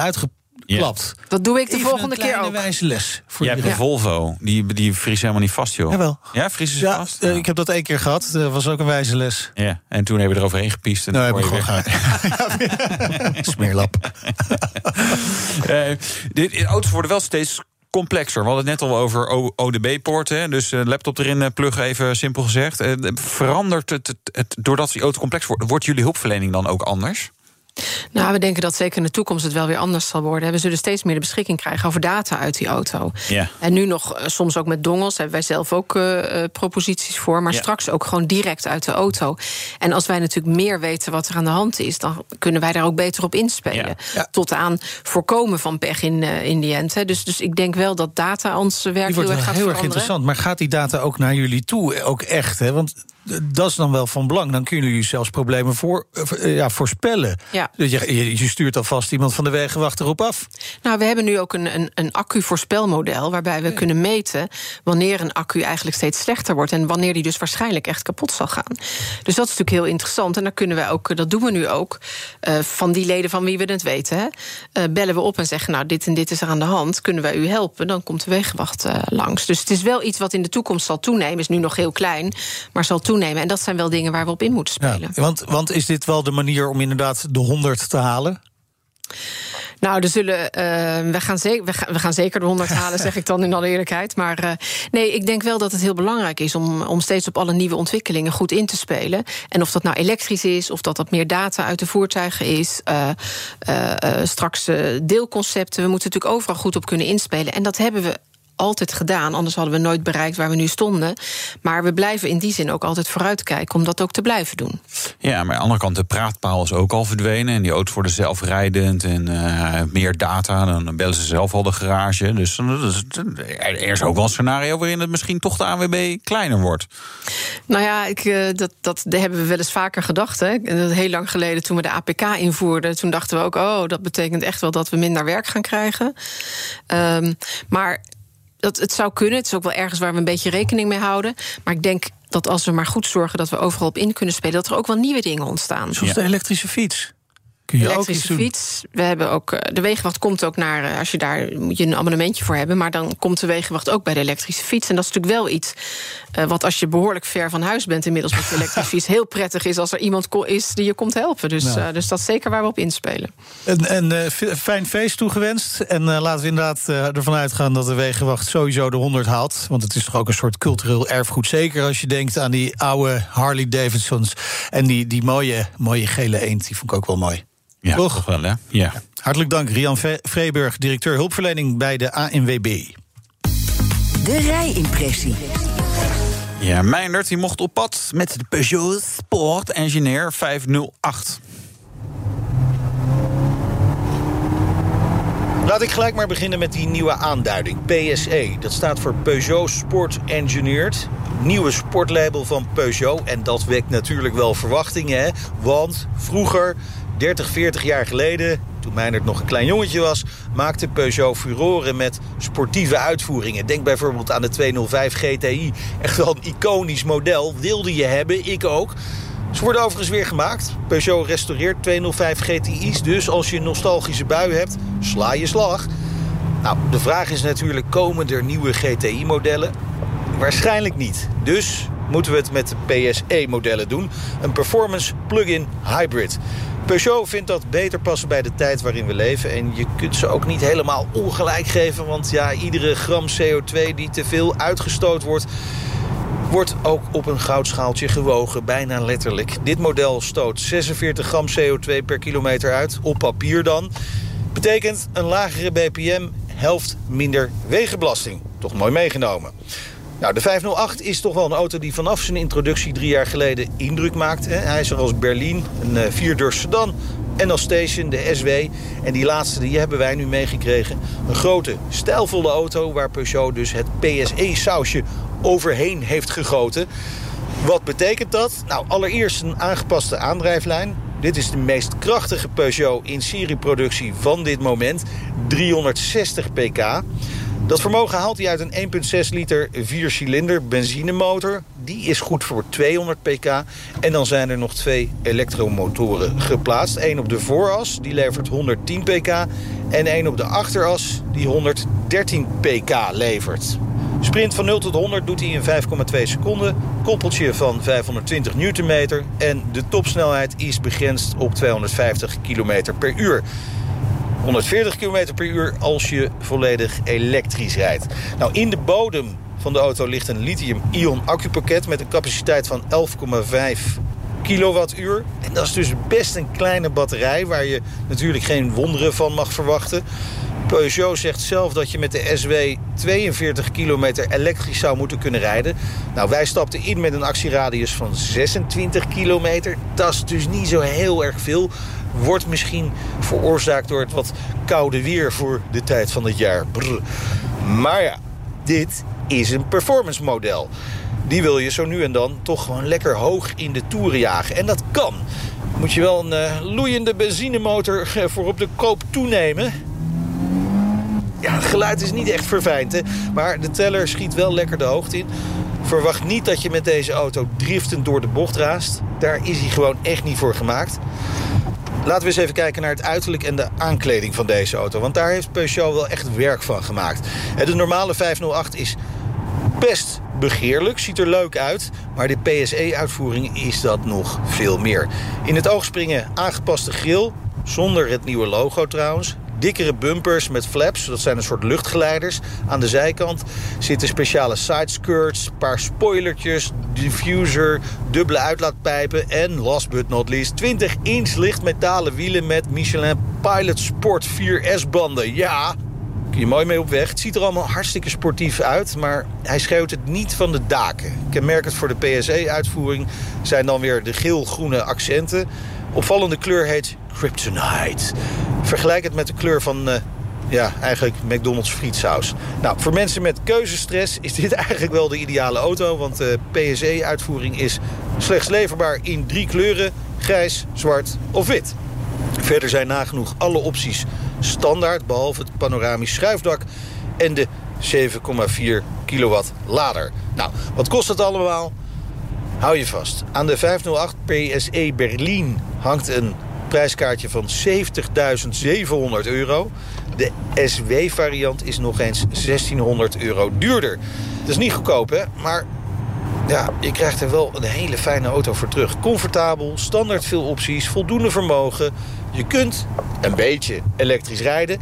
uitgeklapt. dat doe ik de Even volgende keer kleine ook. wijze les. Voor Je hebt Volvo, die, die vries helemaal niet vast, joh. Jawel. Ja, vriezen ze Ja, vast? eh, ik heb dat één keer gehad. Dat was ook een wijze les. Ja, en toen hebben we er overheen gepiest. En Nou, heb ik word gewoon je gehad. Smeerlap. Eh, de, de auto's worden wel steeds complexer. We hadden het net al over ODB-poorten. Dus eh, laptop erin pluggen, even simpel gezegd. Verandert het, het, het doordat die auto complex wordt... wordt jullie hulpverlening dan ook anders? Nou, we denken dat zeker in de toekomst het wel weer anders zal worden. We zullen steeds meer de beschikking krijgen over data uit die auto. Ja. En nu nog eh, soms ook met dongels. Hebben wij zelf ook eh, eh, proposities voor. Maar Ja. straks ook gewoon direct uit de auto. En als wij natuurlijk meer weten wat er aan de hand is... dan kunnen wij daar ook beter op inspelen. Ja. Ja. Tot aan voorkomen van pech in, in die end. Hè. Dus, dus ik denk wel dat data ons werk Die heel wordt erg gaat heel erg veranderen. interessant. Maar gaat die data ook naar jullie toe? Ook echt, hè? Want dat is dan wel van belang. Dan kunnen jullie zelfs problemen voor, eh, ja, voorspellen. Ja. Dus Je, je, stuurt alvast iemand van de wegenwacht erop af. Nou, we hebben nu ook een, een, een accu-voorspelmodel... waarbij we kunnen meten wanneer een accu eigenlijk steeds slechter wordt... en wanneer die dus waarschijnlijk echt kapot zal gaan. Dus dat is natuurlijk heel interessant. En dan kunnen wij ook, dat doen we nu ook... eh, van die leden van wie we het weten, hè, eh, bellen we op en zeggen... nou, dit en dit is er aan de hand, kunnen wij u helpen? Dan komt de wegenwacht eh, langs. Dus het is wel iets wat in de toekomst zal toenemen. is nu nog heel klein, maar zal toenemen. En dat zijn wel dingen waar we op in moeten Ja, spelen. want, want is dit wel de manier om inderdaad de 100 te halen? Nou, er zullen, eh, we, gaan zeker, we, gaan, we gaan zeker de 100 halen, zeg ik dan in alle eerlijkheid. Maar eh, nee, ik denk wel dat het heel belangrijk is om, om steeds op alle nieuwe ontwikkelingen goed in te spelen. En of dat nou elektrisch is, of dat dat meer data uit de voertuigen is. eh, straks deelconcepten. We moeten natuurlijk overal goed op kunnen inspelen. En dat hebben we altijd gedaan. Anders hadden we nooit bereikt waar we nu stonden. Maar we blijven in die zin ook altijd vooruitkijken om dat ook te blijven doen. Ja, maar aan de andere kant, de praatpaal is ook al verdwenen. En die auto's worden zelfrijdend en eh, meer data. Dan bellen ze zelf al de garage. Dus eh, is- er is ook wel een scenario waarin het misschien toch de AWB kleiner wordt. Nou ja, ik, eh, dat, dat hebben we wel eens vaker gedacht. Hè. Heel lang geleden toen we de APK invoerden... toen dachten we ook, oh, dat betekent echt wel dat we minder werk gaan krijgen. Ehm, maar dat, het zou kunnen. Het is ook wel ergens waar we een beetje rekening mee houden. Maar ik denk dat als we maar goed zorgen dat we overal op in kunnen spelen... dat er ook wel nieuwe dingen ontstaan. Zoals Ja. de elektrische fiets. Kun je elektrische fiets. We hebben ook, eh, de wegenwacht komt ook naar, eh, als je daar moet je een abonnementje voor hebben, maar dan komt de wegenwacht ook bij de elektrische fiets. En dat is natuurlijk wel iets eh, wat als je behoorlijk ver van huis bent inmiddels met de elektrische fiets, heel prettig is als er iemand is die je komt helpen. Dus, dus dat is zeker waar we op inspelen. Eh, f- fijn feest toegewenst. En laten we inderdaad ervan uitgaan dat de Wegenwacht sowieso de 100 haalt. Want het is toch ook een soort cultureel erfgoed. Zeker als je denkt aan die oude Harley Davidsons. En die, die mooie, mooie gele eend, die vond ik ook wel mooi. Ja, Toch? wel, hè? Ja. Hartelijk dank, Rian Vreeburg, directeur hulpverlening bij de ANWB. De rijimpressie. Ja, Meindert die mocht op pad met de Peugeot Sport Engineer 508. Laat ik gelijk maar beginnen met die nieuwe aanduiding. PSE, dat staat voor Peugeot Sport Engineered. Nieuwe sportlabel van Peugeot. En dat wekt natuurlijk wel verwachtingen. Hè? Want vroeger, 30, 40 jaar geleden... toen Meijnerd nog een klein jongetje was... maakte Peugeot furoren met sportieve uitvoeringen. Denk bijvoorbeeld aan de 205 GTI. Echt wel een iconisch model. Wilde je hebben, ik ook... Ze worden overigens weer gemaakt. Peugeot restaureert 205 GTI's. Dus als je een nostalgische bui hebt, sla je slag. Nou, de vraag is natuurlijk, komen er nieuwe GTI-modellen? Waarschijnlijk niet. Dus moeten we het met de PSE-modellen doen. Een performance plug-in hybrid. Peugeot vindt dat beter passen bij de tijd waarin we leven. En je kunt ze ook niet helemaal ongelijk geven. Want ja, iedere gram CO2 die te veel uitgestoot wordt wordt ook op een goudschaaltje gewogen, bijna letterlijk. Dit model stoot 46 gram CO2 per kilometer uit, op papier dan. Betekent een lagere BPM, helft minder wegenbelasting. Toch mooi meegenomen. Nou, de 508 is toch wel een auto die vanaf zijn introductie drie jaar geleden indruk maakt. Hè? Hij is er als Berlin, een eh, vierdeurs sedan en als Station, de SW. En die laatste die hebben wij nu meegekregen. Een grote, stijlvolle auto waar Peugeot dus het PSE-sausje overheen heeft gegoten. Wat betekent dat? Nou, allereerst een aangepaste aandrijflijn. Dit is de meest krachtige Peugeot in serieproductie van dit moment. 360 pk. Dat vermogen haalt hij uit een 1,6 liter 4-cilinder benzinemotor. Die is goed voor 200 pk. En dan zijn er nog twee elektromotoren geplaatst. Eén op de vooras, die levert 110 pk. En één op de achteras, die 113 pk levert. Sprint van 0 tot 100 doet hij in 5,2 seconden. Koppeltje van 520 newtonmeter. En de topsnelheid is begrensd op 250 km per uur. 140 km per uur als je volledig elektrisch rijdt. Nou, in de bodem van de auto ligt een lithium-ion accupakket... met een capaciteit van 11,5 kilowattuur. En dat is dus best een kleine batterij... waar je natuurlijk geen wonderen van mag verwachten. Peugeot zegt zelf dat je met de SW 42 kilometer elektrisch zou moeten kunnen rijden. Nou, wij stapten in met een actieradius van 26 kilometer. Dat is dus niet zo heel erg veel. Wordt misschien veroorzaakt door het wat koude weer voor de tijd van het jaar. Maar ja, dit is een performance model. Die wil je zo nu en dan toch gewoon lekker hoog in de toeren jagen. En dat kan. Moet je wel een uh, loeiende benzinemotor voor op de koop toenemen. Ja, het geluid is niet echt verfijnd, hè? maar de teller schiet wel lekker de hoogte in. Verwacht niet dat je met deze auto driftend door de bocht raast. Daar is hij gewoon echt niet voor gemaakt. Laten we eens even kijken naar het uiterlijk en de aankleding van deze auto. Want daar heeft Peugeot wel echt werk van gemaakt. De normale 508 is best begeerlijk, ziet er leuk uit. Maar de PSE-uitvoering is dat nog veel meer. In het oog springen aangepaste grill, zonder het nieuwe logo trouwens. Dikkere bumpers met flaps, dat zijn een soort luchtgeleiders. Aan de zijkant zitten speciale sideskirts, een paar spoilertjes, diffuser, dubbele uitlaatpijpen en, last but not least, 20-inch lichtmetalen wielen met Michelin Pilot Sport 4S-banden. Ja, kun je mooi mee op weg. Het ziet er allemaal hartstikke sportief uit, maar hij schreeuwt het niet van de daken. Kenmerkend voor de PSE-uitvoering zijn dan weer de geel-groene accenten. Opvallende kleur heet Kryptonite. Vergelijk het met de kleur van, uh, ja, eigenlijk McDonald's frietsaus. Nou, voor mensen met keuzestress is dit eigenlijk wel de ideale auto... want de PSE-uitvoering is slechts leverbaar in drie kleuren... grijs, zwart of wit. Verder zijn nagenoeg alle opties standaard... behalve het panoramisch schuifdak en de 7,4 kilowatt lader. Nou, wat kost het allemaal? Hou je vast. Aan de 508 PSE Berlin hangt een Prijskaartje van 70.700 euro. De SW-variant is nog eens 1600 euro duurder. Dat is niet goedkoop, hè? Maar ja, je krijgt er wel een hele fijne auto voor terug. Comfortabel, standaard veel opties, voldoende vermogen. Je kunt een beetje elektrisch rijden.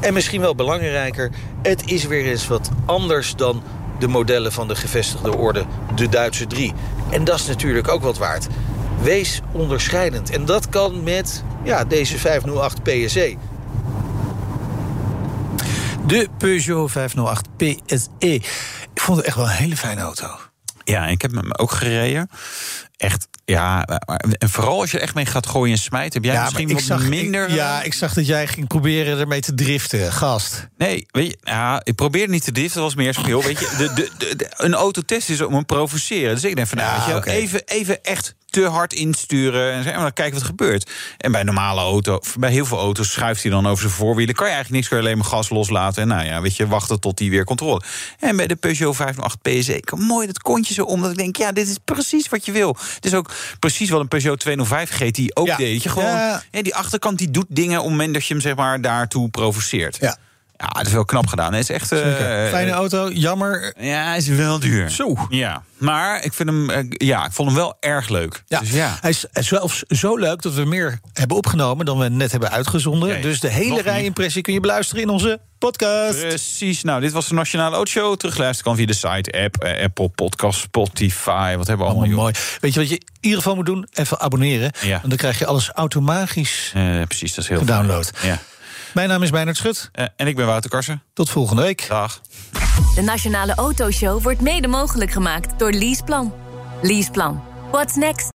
En misschien wel belangrijker, het is weer eens wat anders dan de modellen van de gevestigde orde, de Duitse 3. En dat is natuurlijk ook wat waard. Wees onderscheidend. En dat kan met ja, deze 508 PSE. De Peugeot 508 PSE. Ik vond het echt wel een hele fijne auto. Ja, ik heb hem ook gereden. Echt, ja. En vooral als je echt mee gaat gooien en smijten... heb jij Ja, misschien wat ik zag, minder... Ik, ja, ik zag dat jij ging proberen ermee te driften, gast. Nee, weet je, ja, ik probeerde niet te driften. Dat was meer zo, joh, weet je, de, de, de, de- een autotest is om een provoceren. Dus ik denk van, nou, Ja, even, even echt te hard insturen en zeggen, dan kijken wat er gebeurt. En bij normale auto, bij heel veel auto's schuift hij dan over zijn voorwielen. Kan je eigenlijk niks, kan je alleen maar gas loslaten. En nou ja, weet je, wachten tot hij weer controle. En bij de Peugeot 508 PSE, kan mooi dat kontje zo om. Dat ik denk, ja, dit is precies wat je wil. Het is ook precies wat een Peugeot 205 GTI ook Ja. deed. Je gewoon, Ja. hè, die achterkant die doet dingen op het moment dat je hem zeg maar daartoe provoceert. Ja. Ja, dat is wel knap gedaan. Het is echt. eh, Fijne auto, jammer. Ja, hij is wel duur. Zo. Ja, maar ik vind hem. eh, Ja, ik vond hem wel erg leuk. Ja. Dus ja. Hij is zelfs zo leuk dat we meer hebben opgenomen dan we net hebben uitgezonden. Nee, dus de hele nog rijimpressie kun je beluisteren in onze podcast. Precies. Nou, dit was de Nationale Autoshow. Terugluisteren kan via de site, app, Apple Podcast, Spotify. Wat hebben we allemaal, mooi. Weet je wat je in ieder geval moet doen? Even abonneren. Ja. En dan krijg je alles automatisch precies, dat is heel gedownload. fijn. Ja. Mijn naam is Meijnerd Schut. Eh, en ik ben Wouter Karsen. Tot volgende week. Dag. De Nationale Autoshow wordt mede mogelijk gemaakt door Leaseplan. Leaseplan. What's next?